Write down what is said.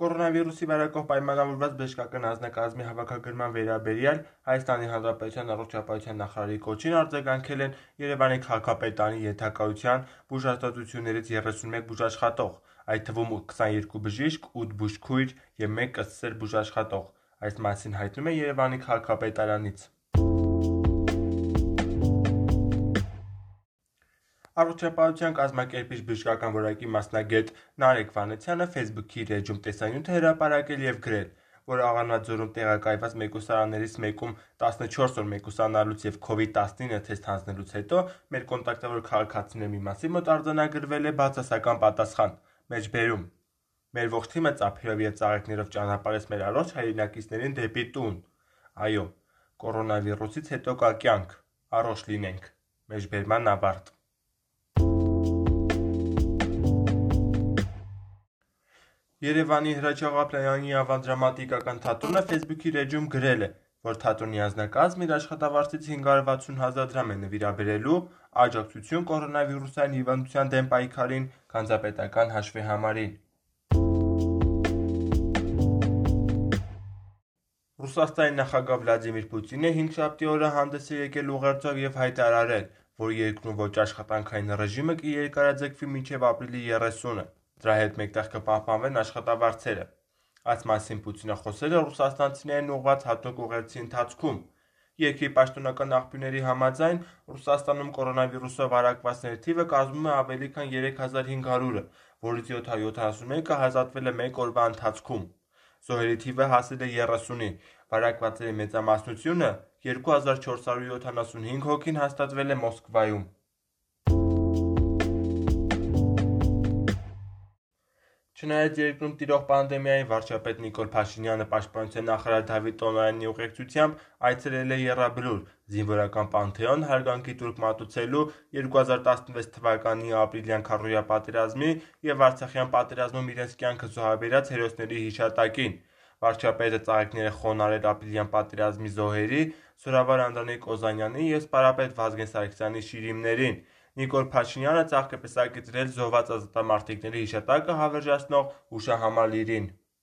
Կորոնավիրուսի վարակով պայմանավորված բժշկական անձնակազմի հավաքագրման վերաբերյալ Հայաստանի Հանրապետության առողջապահության նախարարի կոչին արձագանքել են Երևանի քաղաքապետարանի ենթակայության բուժհաստատություններից 31 բուժաշխատող, այդ թվում 22 բժիշկ, 8 բուժքույր եւ 1 ըստ սեր բուժաշխատող։ Այս մասին հայտնում է Երևանի քաղաքապետարանից։ Առողջապահության կազմակերպիչ բժշկական որակի մասնագետ Նարեկ Վանեցյանը Facebook-ի իր էջում տեսանյութ է հրապարակել եւ գրել, որ Աղավնաձորում տեղակայված մեկուսարաններից մեկում 14 օր մեկուսանալուց եւ COVID-19 թեստ հանձնելուց հետո մեր կոնտակտավոր քաղաքացիների մի մասի մոտ արձանագրվել է բացասական պատասխան՝ մեջբերում։ Մեր ողջ թիմը ծափերով եւ ծաղիկներով ճանապարհեց մեր առողջ հայրենակիցներին դեպի տուն։ Այո, կորոնավիրուսից հետո կա կյանք, առողջ լինենք։ Մեջբերման ավարտ։ Երևանի Հրաչյա Ղափլայանի ավանդրամատիկական թատրոնը Facebook-ի էջում գրել է, որ թատրոնի անձնակազմը իր աշխատավարձից 560 հազար դրամ է նվիրաբերելու աջակցություն կորոնավիրուսային հիվանդության դեմ պայքարին գանձապետական հաշվեհամարին։ Ռուսաստանի նախագահ Վլադիմիր Պուտինը 5-շաբթի օրը հանդես է եկել ուղերձով եւ հայտարարել, որ երկրում ոչ աշխատանքային ռեժիմը կերկարաձգվի մինչեւ ապրիլի 30-ը։ Դրա հետ մեկտեղ կպահպանվեն աշխատավարձերը։ Այս մասին Պուտինը խոսել է ռուսաստանցիներին ուղղված հատուկ ուղերձի ընթացքում։ Երկրի պաշտոնական աղբյուրների համաձայն Ռուսաստանում կորոնավիրուսով վարակվածների թիվը կազմում է ավելի քան 3500-ը, որից 771-ը հաստատվել է մեկ օրվա ընթացքում։ Զոհերի թիվը հասել է 30-ի, վարակվածների մեծամասնությունը՝ 2475 հոգին հաստատվել է Մոսկվայում։ Չնայած երկրում տիրող պանդեմիային վարչապետ Նիկոլ Փաշինյանը պաշտպանության նախարար Դավիթ Տոնոյանի ուղեկցությամբ այցելել է Եռաբլուր, զինվորական Պանթեոն հարգանքի տուրք մատուցելու 2016 թվականի ապրիլյան քարոզիա պատերազմի եւ Արցախյան պատերազմում իրենց կյանքը զոհաբերած հերոսների հիշատակին։ Վարչապետը ծաղիկներ է խոնարհել ապրիլյան պատերազմի զոհերի, Զորավար Անդրանիկ Օզանյանի եւ սպարապետ Վազգեն Սարգսյանի շիրիմներին։ Նիկոլ Փաշինյանը ծաղկ է պսակեցրել զոհված ազատամարտիկների հիշատակը հավերժացնող հուշահամալիրին։